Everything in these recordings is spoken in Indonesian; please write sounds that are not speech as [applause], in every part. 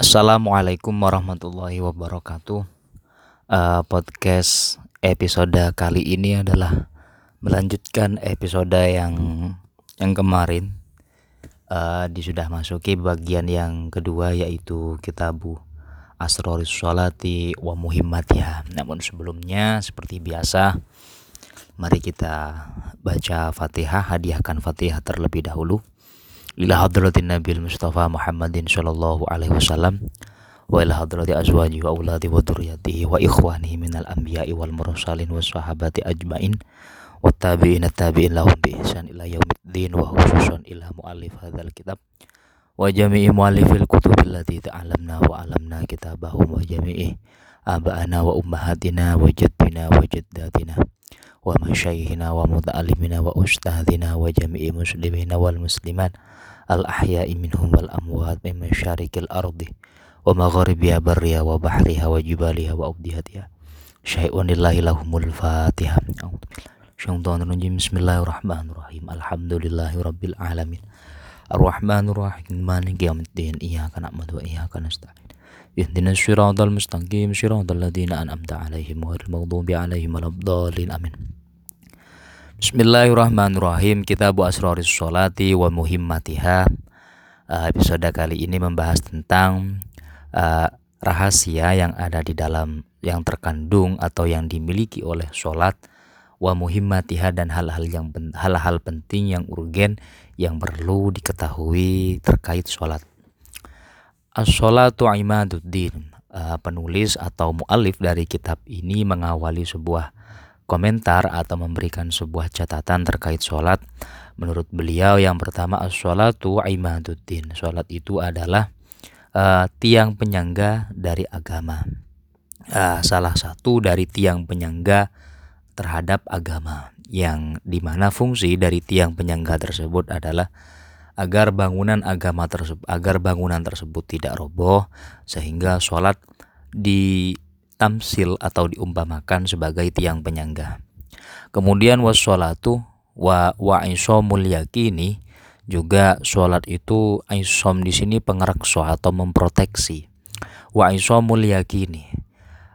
Assalamualaikum warahmatullahi wabarakatuh. Uh, podcast episode kali ini adalah melanjutkan episode yang yang kemarin. Uh, di sudah masuki bagian yang kedua yaitu kitabu Asroris Sholati wa Muhimmatiha. Namun sebelumnya seperti biasa mari kita baca Fatihah, hadiahkan Fatihah terlebih dahulu إلى حضرة النبي المصطفى محمد صلى الله عليه وسلم وإلى حضرة أزواجه وأولاده وذريته وإخوانه من الأنبياء والمرسلين والصحابة أجمعين والتابعين التابعين لهم بإحسان إلى يوم الدين وخصوصا إلى مؤلف هذا الكتاب وجميع مؤلف الكتب التي تعلمنا وعلمنا كتابهم وجميع آبائنا وأمهاتنا وجدنا وجداتنا ومشايخنا ومتعلمنا وأستاذنا وجميع مسلمين والمسلمات. الأحياء منهم والأموات من مشارق الأرض ومغاربها برها وبحرها وجبالها وأوديتها. شيء لله لهم الفاتحة. أعوذ بالله الرجيم. بسم الله الرحمن الرحيم. الحمد لله رب العالمين. الرحمن الرحيم. مالك يوم الدين. إياك نعبد وإياك نستعين. اهدنا الصراط المستقيم. صراط الذين أنعمت عليهم غير المغضوب عليهم ولا الضالين. آمين. Bismillahirrahmanirrahim Kitab Asroris Sholati wa Muhimmatiha uh, Episode kali ini membahas tentang uh, rahasia yang ada di dalam yang terkandung atau yang dimiliki oleh sholat wa muhimmatiha dan hal-hal yang hal-hal penting yang urgen yang perlu diketahui terkait sholat. As-sholatu imaduddin. Uh, penulis atau mualif dari kitab ini mengawali sebuah komentar atau memberikan sebuah catatan terkait sholat. Menurut beliau yang pertama as-sholatu imaduddin. Sholat itu adalah uh, tiang penyangga dari agama. Uh, salah satu dari tiang penyangga terhadap agama yang di mana fungsi dari tiang penyangga tersebut adalah agar bangunan agama tersebut agar bangunan tersebut tidak roboh sehingga sholat di tamsil atau diumpamakan sebagai tiang penyangga. Kemudian wassolatu wa wa isomul yakini juga sholat itu isom di sini pengerakso atau memproteksi. Wa isomul yakini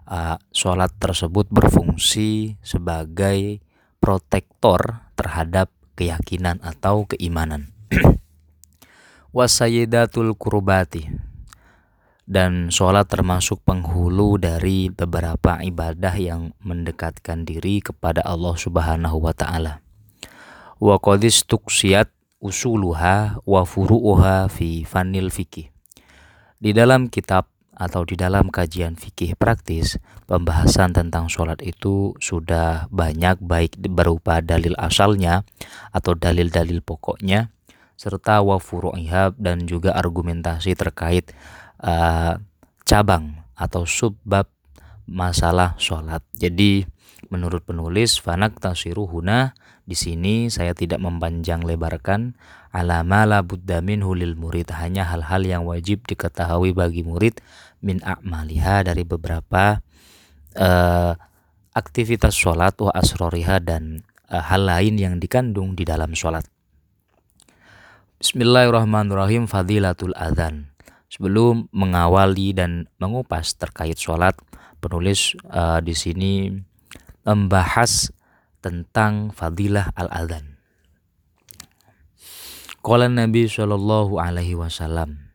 uh, sholat tersebut berfungsi sebagai protektor terhadap keyakinan atau keimanan. [clears throat] Wasayidatul kurbati dan sholat termasuk penghulu dari beberapa ibadah yang mendekatkan diri kepada Allah Subhanahu wa taala. Wa wa furu'uha fi fanil fikih. Di dalam kitab atau di dalam kajian fikih praktis, pembahasan tentang sholat itu sudah banyak baik berupa dalil asalnya atau dalil-dalil pokoknya, serta wa furu'ihab dan juga argumentasi terkait uh, cabang atau subbab masalah sholat. Jadi menurut penulis fanak tasiruhuna di sini saya tidak mempanjang lebarkan alama la buddamin hulil murid hanya hal-hal yang wajib diketahui bagi murid min a'maliha dari beberapa uh, aktivitas sholat wa asroriha dan uh, hal lain yang dikandung di dalam sholat. Bismillahirrahmanirrahim fadilatul adzan. Sebelum mengawali dan mengupas terkait sholat, penulis uh, di sini membahas tentang fadilah al-adzan. Qala Nabi Shallallahu alaihi wasallam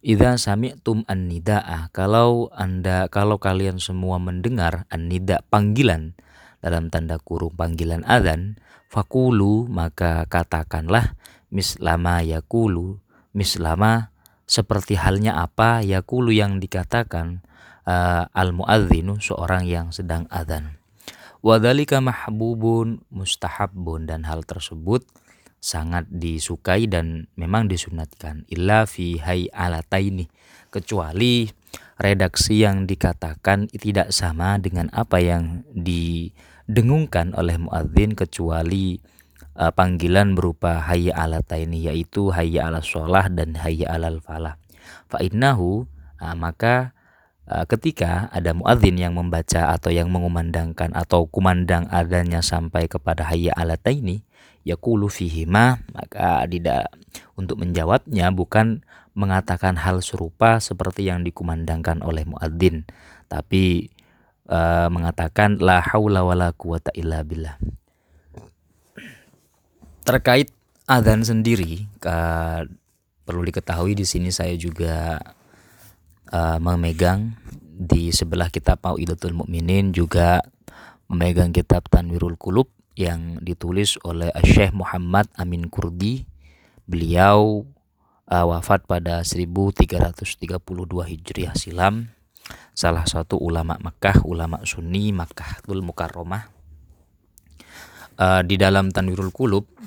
Idza sami'tum an-nida'a kalau Anda kalau kalian semua mendengar an-nida panggilan dalam tanda kurung panggilan adzan fakulu maka katakanlah mislama yakulu mislama seperti halnya apa yakulu yang dikatakan uh, al muadzinu seorang yang sedang adzan. Wadalika mahbubun mustahabun dan hal tersebut sangat disukai dan memang disunatkan illa fi hay alataini kecuali redaksi yang dikatakan tidak sama dengan apa yang didengungkan oleh muadzin kecuali uh, panggilan berupa hayya ala taini yaitu hayya ala sholah dan hayya ala falah. Fa innahu uh, maka uh, ketika ada muadzin yang membaca atau yang mengumandangkan atau kumandang adanya sampai kepada hayya ala taini yaqulu fihima maka tidak untuk menjawabnya bukan mengatakan hal serupa seperti yang dikumandangkan oleh muadzin, tapi uh, mengatakan la haula wala quwata illa billah. Terkait adzan sendiri, uh, perlu diketahui di sini saya juga uh, memegang di sebelah kitab Mau'idatul Mukminin juga memegang kitab Tanwirul Kulub yang ditulis oleh Syekh Muhammad Amin Kurdi. Beliau uh, wafat pada 1332 Hijriah silam. Salah satu ulama Makkah, ulama Sunni Makkah Tul Mukarromah. Uh, di dalam Tanwirul Kulub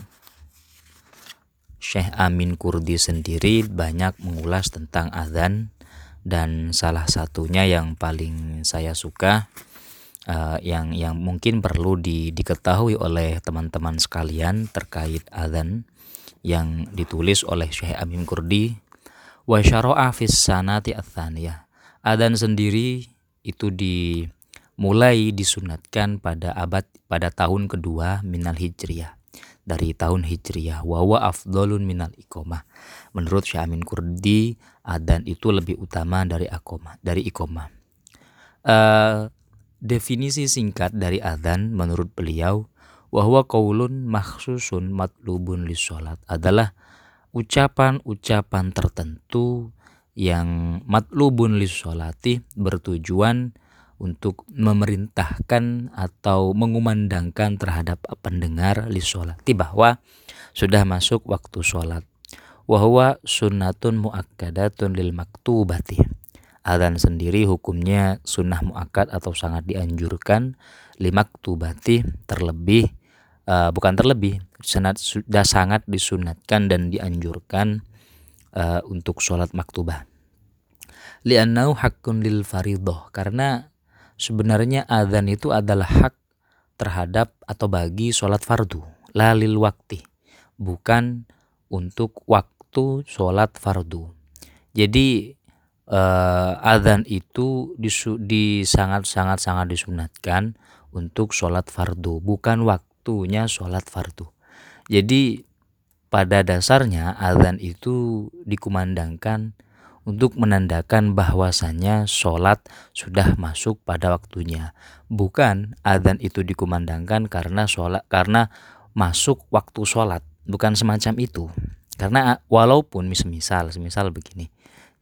Syekh Amin Kurdi sendiri banyak mengulas tentang azan dan salah satunya yang paling saya suka uh, yang yang mungkin perlu di, diketahui oleh teman-teman sekalian terkait adzan yang ditulis oleh Syekh Amin Kurdi wa syara'a fis sanati atsaniyah. Adzan sendiri itu dimulai disunatkan pada abad pada tahun kedua minal hijriyah dari tahun hijriyah wa wa afdalun minal iqamah. Menurut Syekh Amin Kurdi, adzan itu lebih utama dari iqamah, dari iqamah. Uh, Definisi singkat dari adzan menurut beliau bahwa kaulun maksusun matlubun sholat adalah ucapan-ucapan tertentu yang matlubun sholati bertujuan untuk memerintahkan atau mengumandangkan terhadap pendengar sholati bahwa sudah masuk waktu sholat. Wahwa sunnatun muakkadatun lil maktubati Adzan sendiri hukumnya sunnah muakkad atau sangat dianjurkan lima tubati terlebih uh, bukan terlebih sudah sangat disunatkan dan dianjurkan uh, untuk sholat maktubah. Li'annau hakun lil faridoh karena sebenarnya adzan itu adalah hak terhadap atau bagi sholat fardu. Lalil wakti. Bukan untuk waktu sholat fardu. Jadi uh, adzan itu disu, di sangat sangat sangat disunatkan untuk sholat fardu. Bukan waktunya sholat fardu. Jadi pada dasarnya adzan itu dikumandangkan untuk menandakan bahwasannya sholat sudah masuk pada waktunya. Bukan adzan itu dikumandangkan karena sholat karena masuk waktu sholat. Bukan semacam itu. Karena walaupun misal misal begini.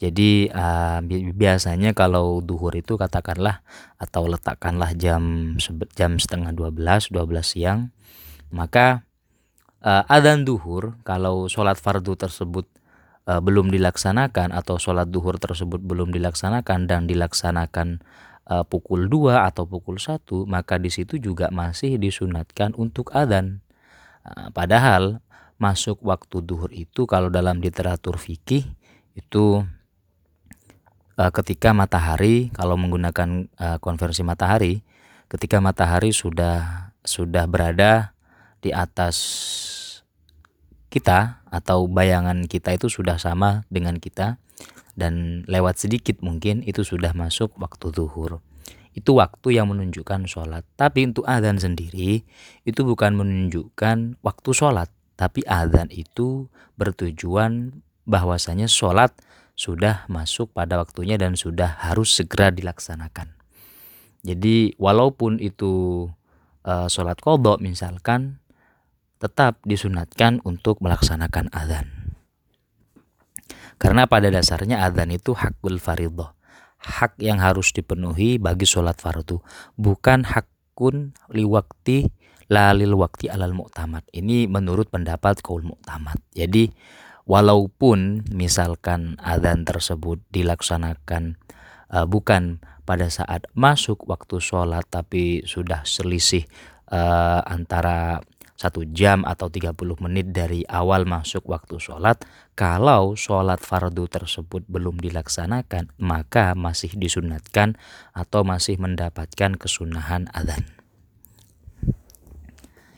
Jadi uh, biasanya kalau duhur itu katakanlah atau letakkanlah jam jam setengah 12, 12 siang, maka uh, adzan duhur kalau sholat fardu tersebut uh, belum dilaksanakan atau sholat duhur tersebut belum dilaksanakan dan dilaksanakan uh, pukul 2 atau pukul 1, maka di situ juga masih disunatkan untuk adzan. Uh, padahal masuk waktu duhur itu kalau dalam literatur fikih itu uh, ketika matahari kalau menggunakan uh, konversi matahari ketika matahari sudah sudah berada di atas kita atau bayangan kita itu sudah sama dengan kita dan lewat sedikit mungkin itu sudah masuk waktu zuhur. Itu waktu yang menunjukkan sholat. Tapi untuk adzan sendiri itu bukan menunjukkan waktu sholat. Tapi adzan itu bertujuan bahwasanya sholat sudah masuk pada waktunya dan sudah harus segera dilaksanakan. Jadi walaupun itu uh, sholat kodok misalkan tetap disunatkan untuk melaksanakan adzan. Karena pada dasarnya adzan itu hakul faridoh. Hak yang harus dipenuhi bagi sholat fardu. Bukan hakun liwakti lalil wakti alal muktamad. Ini menurut pendapat kaul muktamad. Jadi walaupun misalkan adzan tersebut dilaksanakan uh, bukan pada saat masuk waktu sholat tapi sudah selisih uh, antara satu jam atau 30 menit dari awal masuk waktu sholat. Kalau sholat fardu tersebut belum dilaksanakan maka masih disunatkan atau masih mendapatkan kesunahan adzan.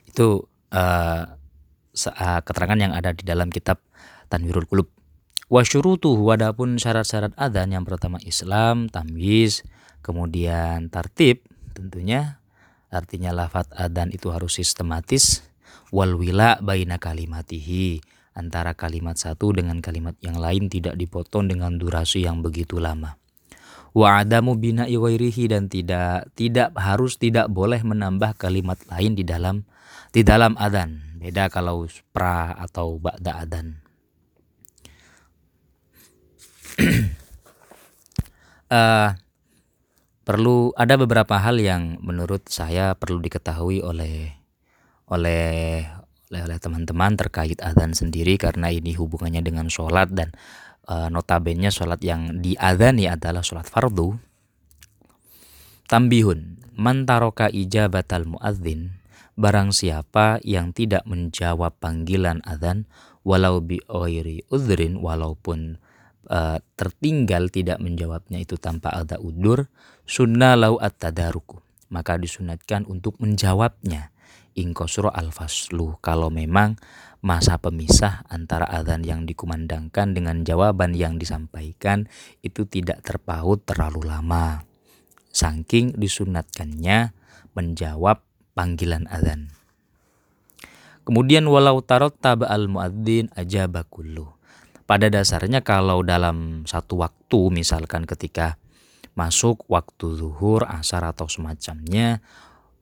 Itu uh, keterangan yang ada di dalam kitab tanwirul kulub wa syurutuhu adapun syarat-syarat adzan yang pertama Islam tamyiz kemudian tartib tentunya artinya lafat adzan itu harus sistematis wal wila baina kalimatihi antara kalimat satu dengan kalimat yang lain tidak dipotong dengan durasi yang begitu lama. Wa adamu bina iwairihi dan tidak tidak harus tidak boleh menambah kalimat lain di dalam di dalam adan. Beda kalau pra atau ba'da adan. uh, [clears throat] perlu ada beberapa hal yang menurut saya perlu diketahui oleh oleh oleh teman-teman terkait adzan sendiri karena ini hubungannya dengan sholat dan uh, notabene sholat yang diadani adalah sholat fardu. Tambihun, mantaroka ijabatal muadzin, barang siapa yang tidak menjawab panggilan adzan walau bi oiri udhrin walaupun uh, tertinggal tidak menjawabnya itu tanpa ada udur sunnah lau at-tadaruku maka disunatkan untuk menjawabnya ingkosro al-faslu kalau memang masa pemisah antara adzan yang dikumandangkan dengan jawaban yang disampaikan itu tidak terpaut terlalu lama. Saking disunatkannya menjawab panggilan adzan. Kemudian walau tarot taba al muadzin aja bakullu. Pada dasarnya kalau dalam satu waktu misalkan ketika masuk waktu zuhur, asar atau semacamnya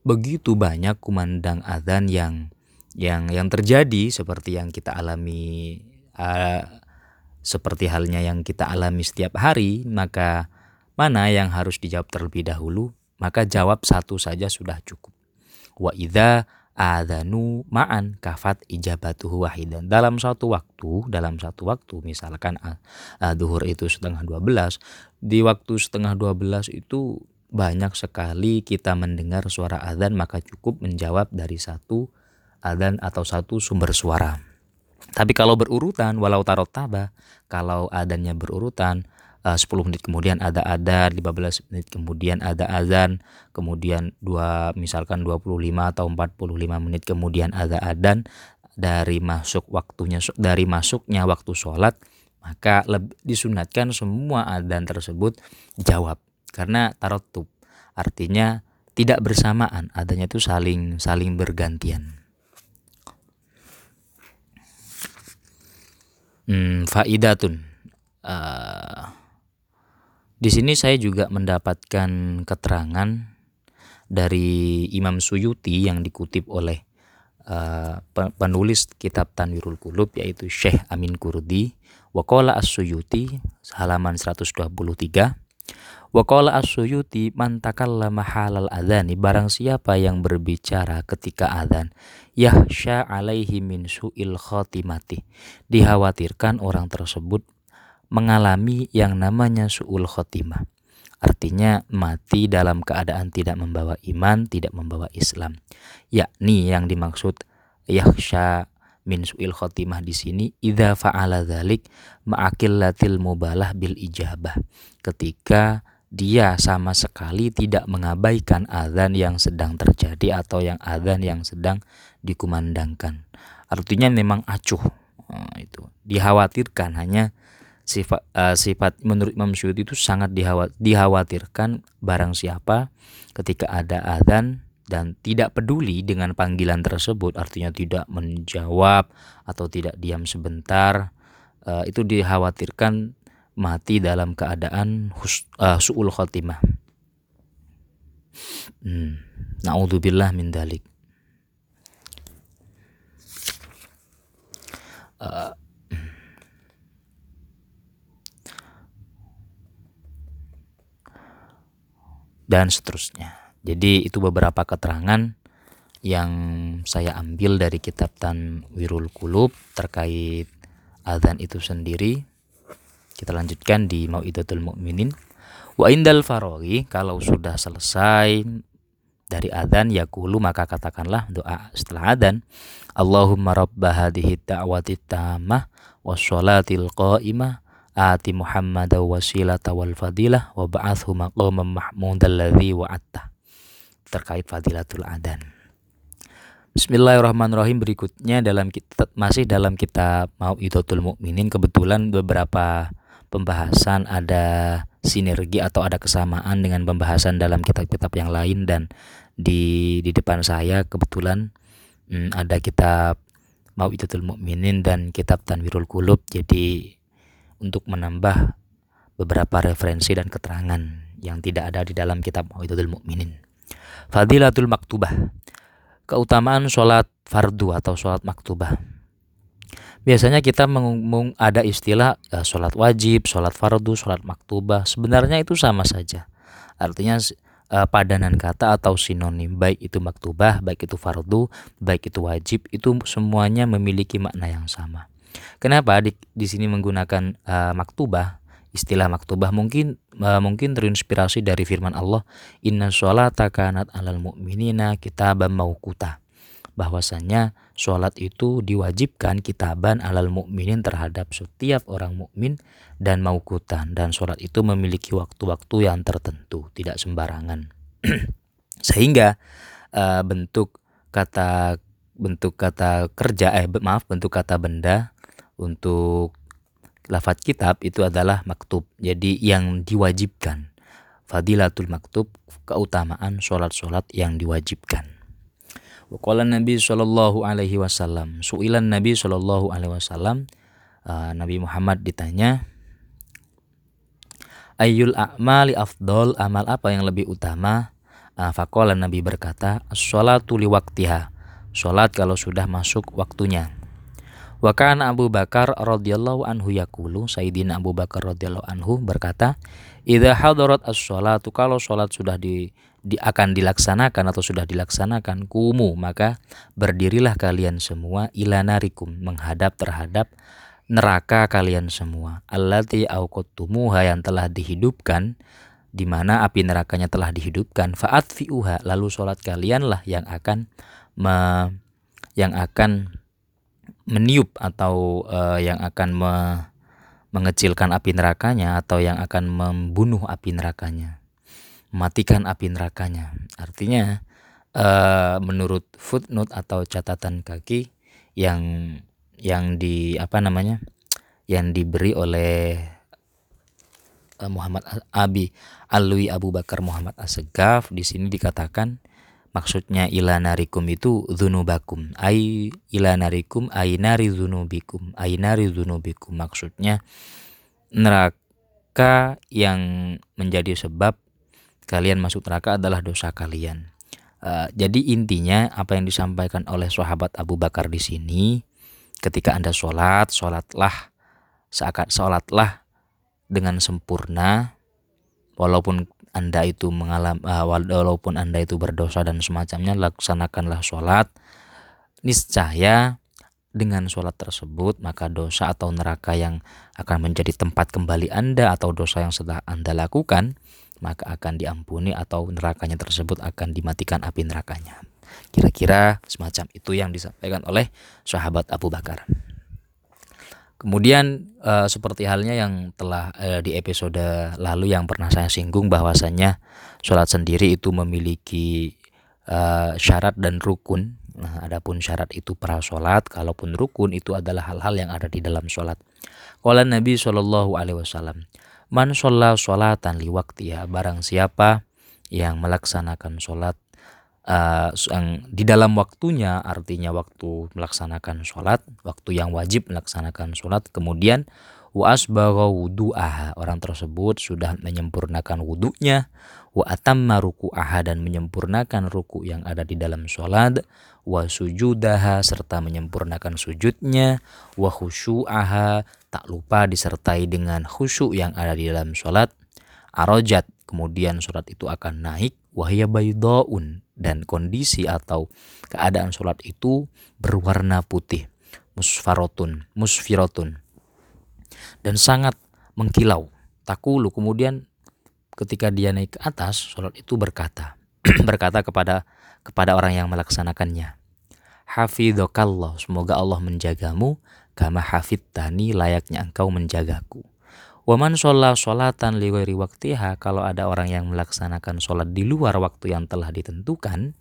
begitu banyak kumandang adzan yang yang yang terjadi seperti yang kita alami uh, seperti halnya yang kita alami setiap hari maka mana yang harus dijawab terlebih dahulu? Maka jawab satu saja sudah cukup. Wa idza adzanu ma'an kafat ijabatuhu wahidan. Dalam satu waktu dalam satu waktu misalkan uh, duhur itu setengah 12 di waktu setengah 12 itu banyak sekali kita mendengar suara adzan maka cukup menjawab dari satu adzan atau satu sumber suara. Tapi kalau berurutan walau tarot taba, kalau adanya berurutan uh, 10 menit kemudian ada adzan, 15 menit kemudian ada adzan, kemudian dua misalkan 25 atau 45 menit kemudian ada adzan dari masuk waktunya dari masuknya waktu sholat maka disunatkan semua adzan tersebut jawab karena tarotub artinya tidak bersamaan adanya itu saling saling bergantian. Hmm, faidatun. Uh, di sini saya juga mendapatkan keterangan dari Imam Suyuti yang dikutip oleh uh, penulis kitab Tanwirul Kulub yaitu Syekh Amin Kurdi. Wakola As-Suyuti halaman 123 Waqala as-suyuti man takallama halal adzani barang siapa yang berbicara ketika adzan yahsya alaihi min su'il khotimati dikhawatirkan orang tersebut mengalami yang namanya su'ul khotimah artinya mati dalam keadaan tidak membawa iman tidak membawa Islam. Yakni yang dimaksud yahsya min su'il khotimah di sini idza fa'ala dzalik ma'akillatil mubalah bil ijabah. Ketika dia sama sekali tidak mengabaikan azan yang sedang terjadi atau yang azan yang sedang dikumandangkan. Artinya memang acuh. Nah, itu. Dikhawatirkan hanya sifat uh, sifat menurut Imam itu sangat dikhawatirkan barang siapa ketika ada azan dan tidak peduli dengan panggilan tersebut artinya tidak menjawab atau tidak diam sebentar uh, itu dikhawatirkan mati dalam keadaan hus, uh, su'ul khotimah. Hmm. Na'udzubillah min dalik. Uh, dan seterusnya. Jadi itu beberapa keterangan yang saya ambil dari kitab Tanwirul Kulub terkait azan itu sendiri kita lanjutkan di Mau'idatul Mukminin. Wa indal farogi kalau sudah selesai dari adzan yakulu maka katakanlah doa setelah adzan Allahumma rabba hadhihi da'wati tammah wassalatil qa'imah ati Muhammad wasilata wal fadilah wa ba'athu maqaman mahmudal ladzi wa'atta terkait fadilatul adzan Bismillahirrahmanirrahim. Berikutnya dalam kitab masih dalam kitab Mau'idatul Mukminin kebetulan beberapa pembahasan ada sinergi atau ada kesamaan dengan pembahasan dalam kitab-kitab yang lain dan di di depan saya kebetulan hmm, ada kitab Mau'idatul Mukminin dan kitab Tanwirul Qulub. Jadi untuk menambah beberapa referensi dan keterangan yang tidak ada di dalam kitab Mau'idatul Mukminin. Fadilatul Maktubah. Keutamaan sholat fardu atau sholat maktubah. Biasanya kita meng ada istilah uh, sholat wajib, sholat fardu, sholat maktubah. Sebenarnya itu sama saja. Artinya uh, padanan kata atau sinonim baik itu maktubah, baik itu fardu, baik itu wajib itu semuanya memiliki makna yang sama. Kenapa di, di sini menggunakan uh, maktubah? Istilah maktubah mungkin uh, mungkin terinspirasi dari firman Allah, "Inna sholata kanat alal mu'minina kitaban mauquta." Bahwasanya sholat itu diwajibkan kitaban alal mukminin terhadap setiap orang mukmin dan maukutan dan sholat itu memiliki waktu-waktu yang tertentu, tidak sembarangan. [clears throat] Sehingga uh, bentuk kata bentuk kata kerja eh maaf bentuk kata benda untuk lafat kitab itu adalah maktub. Jadi yang diwajibkan. Fadilatul maktub, keutamaan sholat-sholat yang diwajibkan. Waqala Nabi Shallallahu alaihi wasallam. Su'ilan Nabi Shallallahu alaihi wasallam. Uh, Nabi Muhammad ditanya, Ayyul a'mali afdol, amal apa yang lebih utama? Uh, Faqala Nabi berkata, As-sholatu liwaktiha. Sholat kalau sudah masuk waktunya. Wa kana Abu Bakar radhiyallahu anhu yaqulu Sayyidina Abu Bakar radhiyallahu anhu berkata, "Idza hadarat as-sholatu kalau salat sudah di, di akan dilaksanakan atau sudah dilaksanakan kumu maka berdirilah kalian semua ila narikum menghadap terhadap neraka kalian semua. Allati auqattumuha yang telah dihidupkan di mana api nerakanya telah dihidupkan faat fiuha lalu salat kalianlah yang akan me, yang akan meniup atau uh, yang akan me mengecilkan api nerakanya atau yang akan membunuh api nerakanya, mematikan api nerakanya. Artinya uh, menurut footnote atau catatan kaki yang yang di apa namanya yang diberi oleh uh, Muhammad Abi Alwi Abu Bakar Muhammad Asegaf di sini dikatakan maksudnya ilanarikum itu dzunubakum ai ilanarikum ainari dzunubikum ainari dzunubikum maksudnya neraka yang menjadi sebab kalian masuk neraka adalah dosa kalian. Uh, jadi intinya apa yang disampaikan oleh sahabat Abu Bakar di sini ketika anda sholat sholatlah seakan sholatlah dengan sempurna walaupun anda itu mengalami uh, walaupun Anda itu berdosa dan semacamnya laksanakanlah sholat niscaya dengan sholat tersebut maka dosa atau neraka yang akan menjadi tempat kembali Anda atau dosa yang sudah Anda lakukan maka akan diampuni atau nerakanya tersebut akan dimatikan api nerakanya. Kira-kira semacam itu yang disampaikan oleh sahabat Abu Bakar. Kemudian uh, seperti halnya yang telah uh, di episode lalu yang pernah saya singgung bahwasannya sholat sendiri itu memiliki uh, syarat dan rukun. Nah, adapun syarat itu pra sholat, kalaupun rukun itu adalah hal-hal yang ada di dalam sholat. Qala Nabi Shallallahu Alaihi Wasallam, man sholat sholatan liwaktiha barang siapa yang melaksanakan sholat uh, yang di dalam waktunya artinya waktu melaksanakan sholat waktu yang wajib melaksanakan sholat kemudian wa asbagha wudu'aha. Orang tersebut sudah menyempurnakan wudhunya wa atamma ruku'aha dan menyempurnakan ruku yang ada di dalam sholat wa sujudaha serta menyempurnakan sujudnya wa khusyu'aha tak lupa disertai dengan khusyuk yang ada di dalam sholat arojat kemudian sholat itu akan naik wahya baydaun dan kondisi atau keadaan sholat itu berwarna putih musfarotun musfirotun dan sangat mengkilau. Takulu kemudian ketika dia naik ke atas sholat itu berkata [clears throat] berkata kepada kepada orang yang melaksanakannya hafidhokallah semoga Allah menjagamu kama tani layaknya engkau menjagaku Waman sholat sholatan liwari waktiha kalau ada orang yang melaksanakan sholat di luar waktu yang telah ditentukan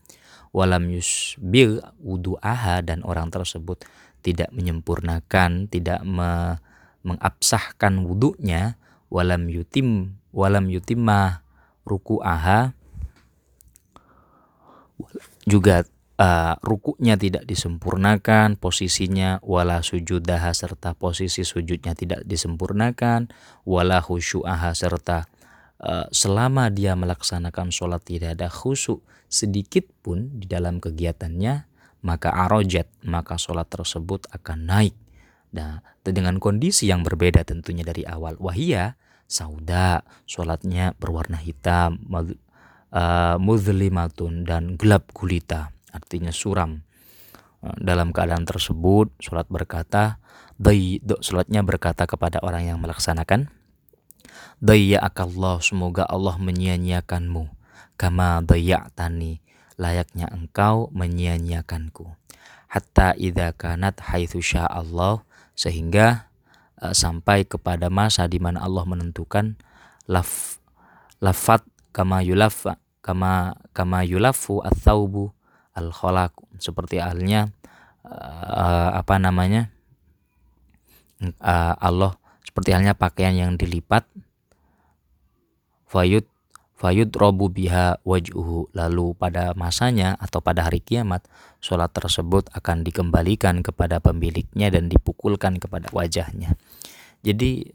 walam yusbil wudu'aha dan orang tersebut tidak menyempurnakan tidak me, mengabsahkan wudhunya walam yutim walam yutimah ruku'aha. Juga uh, rukuknya tidak disempurnakan posisinya wala sujudaha serta posisi sujudnya tidak disempurnakan wala khusyu'aha serta uh, selama dia melaksanakan sholat tidak ada khusyuk sedikit pun di dalam kegiatannya maka arojat maka sholat tersebut akan naik. Nah dengan kondisi yang berbeda tentunya dari awal. Wahia sauda sholatnya berwarna hitam uh, muzlimatun dan gelap gulita artinya suram. Eh, dalam keadaan tersebut, sholat berkata, sholatnya berkata kepada orang yang melaksanakan, Dayya'akallah, semoga Allah menyia-nyiakanmu. Kama dayya'tani, layaknya engkau menyia-nyiakanku. Hatta idha kanat haithu Allah, sehingga uh, sampai kepada masa di mana Allah menentukan laf, lafat kama yulafa kama kama yulafu ats-tsaubu al kholak seperti halnya uh, apa namanya uh, Allah. Seperti halnya pakaian yang dilipat fayud fayud robu biha waj'uhu lalu pada masanya atau pada hari kiamat sholat tersebut akan dikembalikan kepada pemiliknya dan dipukulkan kepada wajahnya. Jadi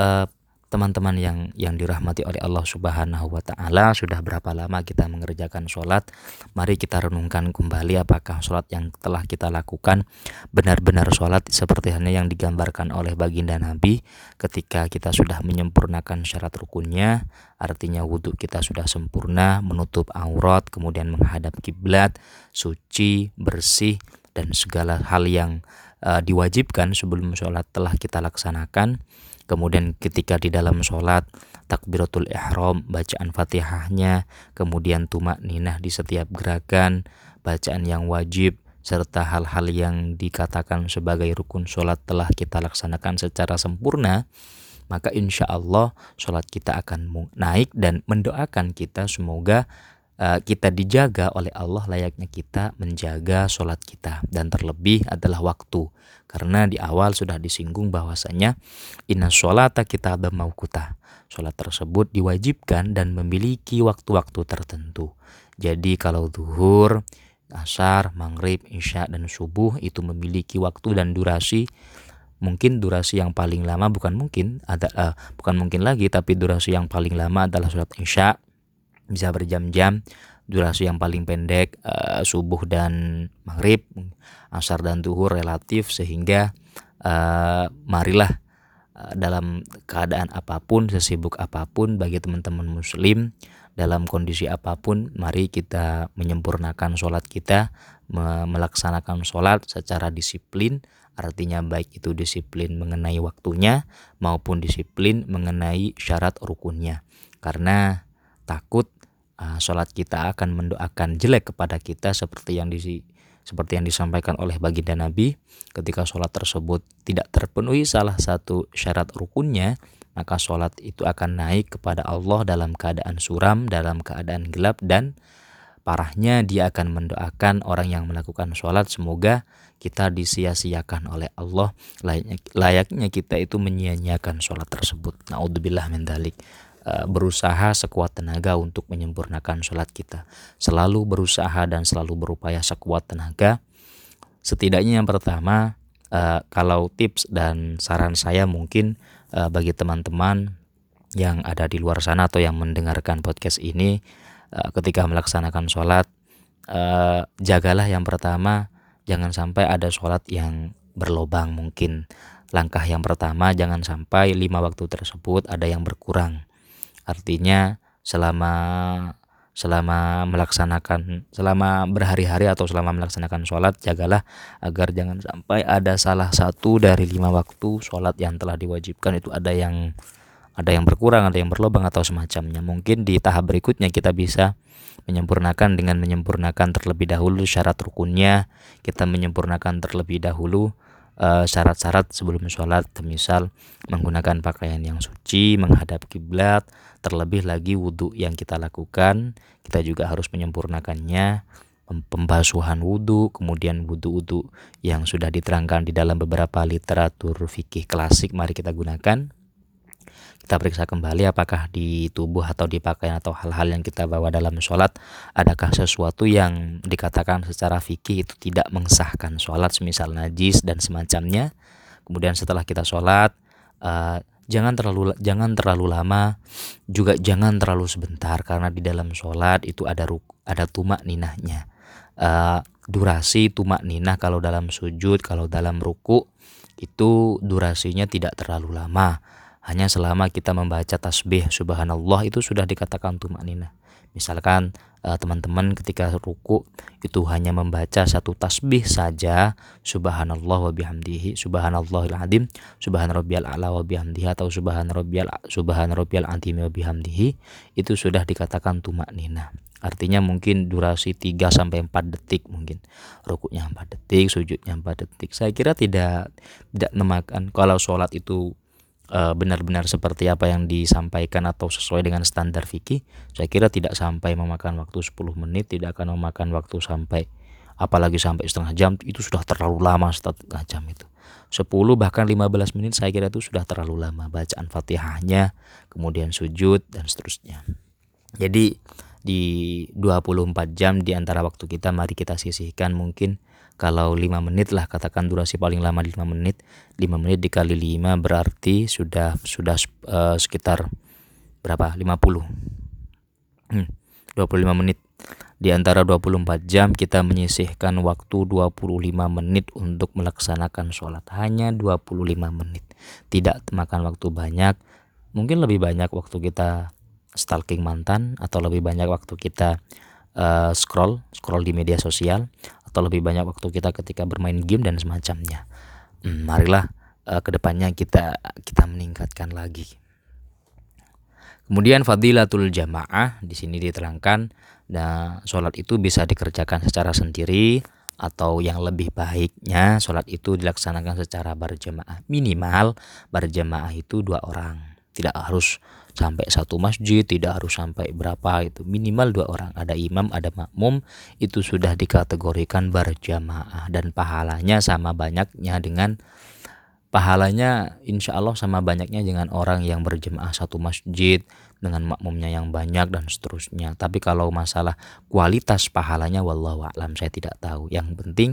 uh, teman-teman yang yang dirahmati oleh Allah Subhanahu wa taala, sudah berapa lama kita mengerjakan sholat? Mari kita renungkan kembali apakah sholat yang telah kita lakukan benar-benar sholat seperti hanya yang digambarkan oleh baginda Nabi ketika kita sudah menyempurnakan syarat rukunnya, artinya wudhu kita sudah sempurna, menutup aurat, kemudian menghadap kiblat, suci, bersih dan segala hal yang uh, diwajibkan sebelum sholat telah kita laksanakan kemudian ketika di dalam sholat takbiratul ihram bacaan fatihahnya kemudian tumak ninah di setiap gerakan bacaan yang wajib serta hal-hal yang dikatakan sebagai rukun sholat telah kita laksanakan secara sempurna maka insya Allah sholat kita akan naik dan mendoakan kita semoga uh, kita dijaga oleh Allah layaknya kita menjaga sholat kita. Dan terlebih adalah waktu karena di awal sudah disinggung bahwasanya inna sholata kita maukuta. Sholat tersebut diwajibkan dan memiliki waktu-waktu tertentu. Jadi kalau zuhur, asar, maghrib, isya, dan subuh itu memiliki waktu dan durasi mungkin durasi yang paling lama bukan mungkin ada uh, bukan mungkin lagi tapi durasi yang paling lama adalah sholat isya bisa berjam-jam durasi yang paling pendek uh, subuh dan maghrib asar dan duhur relatif sehingga uh, marilah uh, dalam keadaan apa pun sesibuk apa pun bagi teman-teman muslim dalam kondisi apa pun mari kita menyempurnakan sholat kita melaksanakan sholat secara disiplin artinya baik itu disiplin mengenai waktunya maupun disiplin mengenai syarat rukunnya. Karena takut uh, sholat kita akan mendoakan jelek kepada kita seperti yang di seperti yang disampaikan oleh baginda Nabi ketika sholat tersebut tidak terpenuhi salah satu syarat rukunnya maka sholat itu akan naik kepada Allah dalam keadaan suram dalam keadaan gelap dan parahnya dia akan mendoakan orang yang melakukan sholat. Semoga kita disia-siakan oleh Allah. Layaknya, kita itu menyia-nyiakan sholat tersebut. Naudzubillah min dalik Eh, berusaha sekuat tenaga untuk menyempurnakan sholat kita. Selalu berusaha dan selalu berupaya sekuat tenaga. Setidaknya yang pertama, uh, kalau tips dan saran saya mungkin uh, bagi teman-teman yang ada di luar sana atau yang mendengarkan podcast ini, ketika melaksanakan sholat, jagalah yang pertama, jangan sampai ada sholat yang berlobang mungkin. Langkah yang pertama, jangan sampai lima waktu tersebut ada yang berkurang Artinya selama selama melaksanakan selama berhari-hari atau selama melaksanakan sholat jagalah agar jangan sampai ada salah satu dari lima waktu sholat yang telah diwajibkan. Itu ada yang ada yang berkurang ada yang berlobang atau semacamnya. Mungkin di tahap berikutnya kita bisa menyempurnakan dengan menyempurnakan terlebih dahulu syarat rukunnya. Kita menyempurnakan terlebih dahulu Eh, syarat-syarat uh, sebelum sholat. Misal menggunakan pakaian yang suci menghadap kiblat terlebih lagi wudhu yang kita lakukan kita juga harus menyempurnakannya pembasuhan wudhu kemudian wudhu-wudhu yang sudah diterangkan di dalam beberapa literatur fikih klasik mari kita gunakan. Kita periksa kembali apakah di tubuh atau di pakaian atau hal-hal yang kita bawa dalam sholat adakah sesuatu yang dikatakan secara fikih itu tidak mengesahkan sholat semisal najis dan semacamnya. Kemudian setelah kita sholat uh, jangan terlalu jangan terlalu lama juga jangan terlalu sebentar karena di dalam sholat itu ada ruk, ada tumak ninahnya. Uh, durasi tumak ninah kalau dalam sujud kalau dalam ruku itu durasinya tidak terlalu lama. Hanya selama kita membaca tasbih subhanallah itu sudah dikatakan tumak ninah. Misalkan Eh, teman-teman ketika ruku itu hanya membaca satu tasbih saja. Subhanallah wa bihamdihi subhanallahil azim subhan rabbiyal a'la wa bihamdihi atau subhan rabbiyal subhan rabbiyal azim wa bihamdihi itu sudah dikatakan tumak nina artinya mungkin durasi 3 sampai 4 detik mungkin. Rukuknya 4 detik sujudnya 4 detik. Saya kira tidak tidak memakan kalau sholat itu benar-benar seperti apa yang disampaikan atau sesuai dengan standar fikih, saya kira tidak sampai memakan waktu 10 menit, tidak akan memakan waktu sampai apalagi sampai setengah jam itu sudah terlalu lama setengah jam itu. 10 bahkan 15 menit saya kira itu sudah terlalu lama bacaan Fatihahnya, kemudian sujud dan seterusnya. Jadi di 24 jam di antara waktu kita mari kita sisihkan mungkin kalau 5 menit lah katakan durasi paling lama 5 menit. 5 menit dikali 5 berarti sudah sudah uh, sekitar berapa? 50 hmm, 25 menit. Di antara 24 jam kita menyisihkan waktu 25 menit untuk melaksanakan sholat. Hanya 25 menit. Tidak makan waktu banyak. Mungkin lebih banyak waktu kita stalking mantan atau lebih banyak waktu kita uh, scroll scroll di media sosial atau lebih banyak waktu kita ketika bermain game dan semacamnya. Hmm, marilah uh, ke depannya kita kita meningkatkan lagi. Kemudian fadilatul jamaah di sini diterangkan nah sholat itu bisa dikerjakan secara sendiri atau yang lebih baiknya sholat itu dilaksanakan secara berjamaah minimal berjamaah itu dua orang tidak harus sampai satu masjid tidak harus sampai berapa itu minimal dua orang ada imam ada makmum itu sudah dikategorikan berjamaah. Dan pahalanya sama banyaknya dengan pahalanya insya Allah sama banyaknya dengan orang yang berjemaah satu masjid dengan makmumnya yang banyak dan seterusnya. Tapi kalau masalah kualitas pahalanya wallahu a'lam saya tidak tahu. Yang penting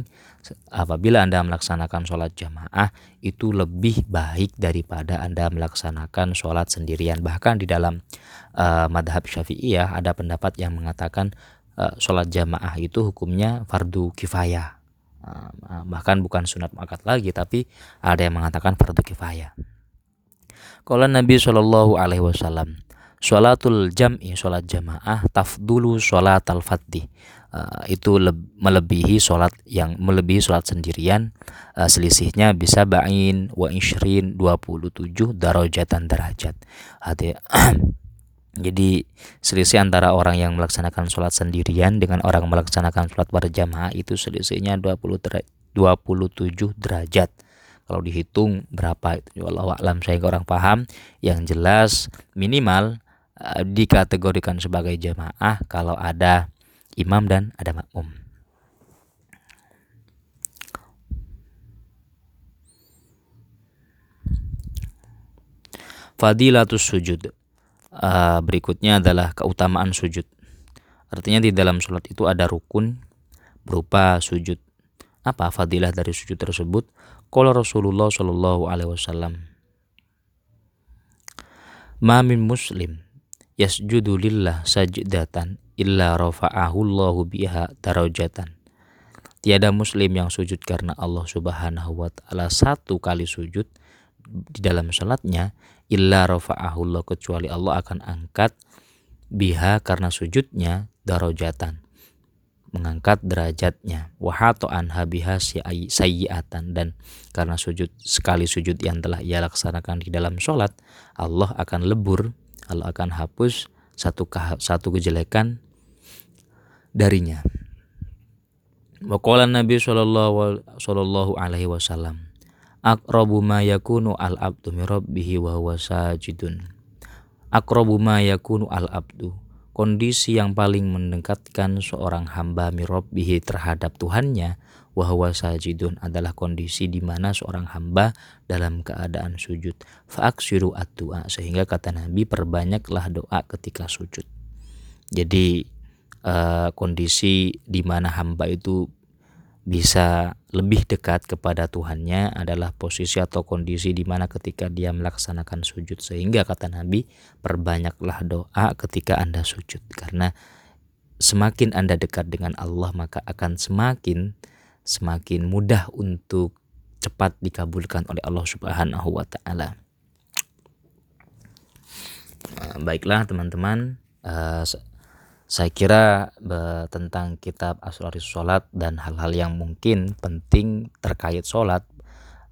apabila Anda melaksanakan sholat jamaah itu lebih baik daripada Anda melaksanakan sholat sendirian. Bahkan di dalam uh, madhab syafi'iyah ada pendapat yang mengatakan uh, sholat jamaah itu hukumnya fardu kifayah. Uh, bahkan bukan sunat muakat lagi tapi ada yang mengatakan fardu kifayah. Kalau Nabi Shallallahu Alaihi Wasallam Sholatul jam'i, sholat jamaah, tafdulu sholat al-fadhi. Uh, itu melebihi sholat yang melebihi sholat sendirian uh, selisihnya bisa ba'in wa ishrin 27 darajatan derajat hati [clears throat] jadi selisih antara orang yang melaksanakan sholat sendirian dengan orang melaksanakan sholat berjamaah itu selisihnya 20 27 derajat kalau dihitung berapa itu Allah alam saya orang paham yang jelas minimal Eh, dikategorikan sebagai jamaah kalau ada imam dan ada makmum. Fadilatus sujud. Uh, berikutnya adalah keutamaan sujud. Artinya di dalam sholat itu ada rukun berupa sujud. Apa fadilah dari sujud tersebut? Kalau Rasulullah Shallallahu Alaihi Wasallam. Mamin muslim yasjudu lillah sajdatan illa rafa'ahu Allahu biha darajatan. Tiada muslim yang sujud karena Allah Subhanahu wa taala satu kali sujud di dalam salatnya illa rafa'ahu Allah kecuali Allah akan angkat biha karena sujudnya darajatan mengangkat derajatnya wahato anha biha sayyiatan dan karena sujud sekali sujud yang telah ia laksanakan di dalam sholat Allah akan lebur Allah akan hapus satu satu kejelekan darinya. Waqala Nabi sallallahu alaihi wasallam aqrabu ma yakunu al abdu min rabbih wa huwa sajidun aqrabu ma yakunu al abdu kondisi yang paling mendekatkan seorang hamba mirobbihi terhadap Tuhannya wahwa sajidun adalah kondisi di mana seorang hamba dalam keadaan sujud. Fa'aksiru at-du'a sehingga kata Nabi perbanyaklah doa ketika sujud. Jadi uh, kondisi di mana hamba itu bisa lebih dekat kepada Tuhannya adalah posisi atau kondisi di mana ketika dia melaksanakan sujud. Sehingga kata Nabi perbanyaklah doa ketika Anda sujud. Karena semakin Anda dekat dengan Allah maka akan semakin semakin mudah untuk cepat dikabulkan oleh Allah Subhanahu wa taala. Nah, baiklah teman-teman, uh, saya kira tentang kitab Asraris Salat dan hal-hal yang mungkin penting terkait salat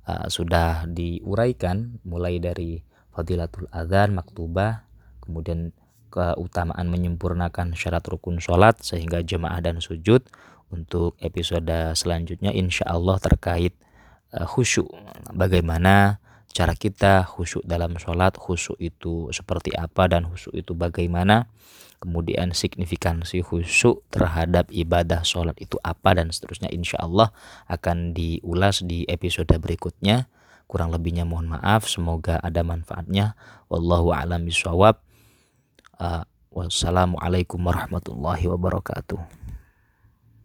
uh, sudah diuraikan mulai dari fadilatul adzan maktubah, kemudian keutamaan menyempurnakan syarat rukun salat sehingga jemaah dan sujud, untuk episode selanjutnya insya Allah terkait uh, khusyuk. Bagaimana cara kita khusyuk dalam sholat khusyuk itu seperti apa dan khusyuk itu bagaimana kemudian signifikansi khusyuk terhadap ibadah sholat itu apa dan seterusnya insya Allah akan diulas di episode berikutnya. Kurang lebihnya mohon maaf semoga ada manfaatnya. Wallahu a'lam bishawab. Uh, wassalamualaikum warahmatullahi wabarakatuh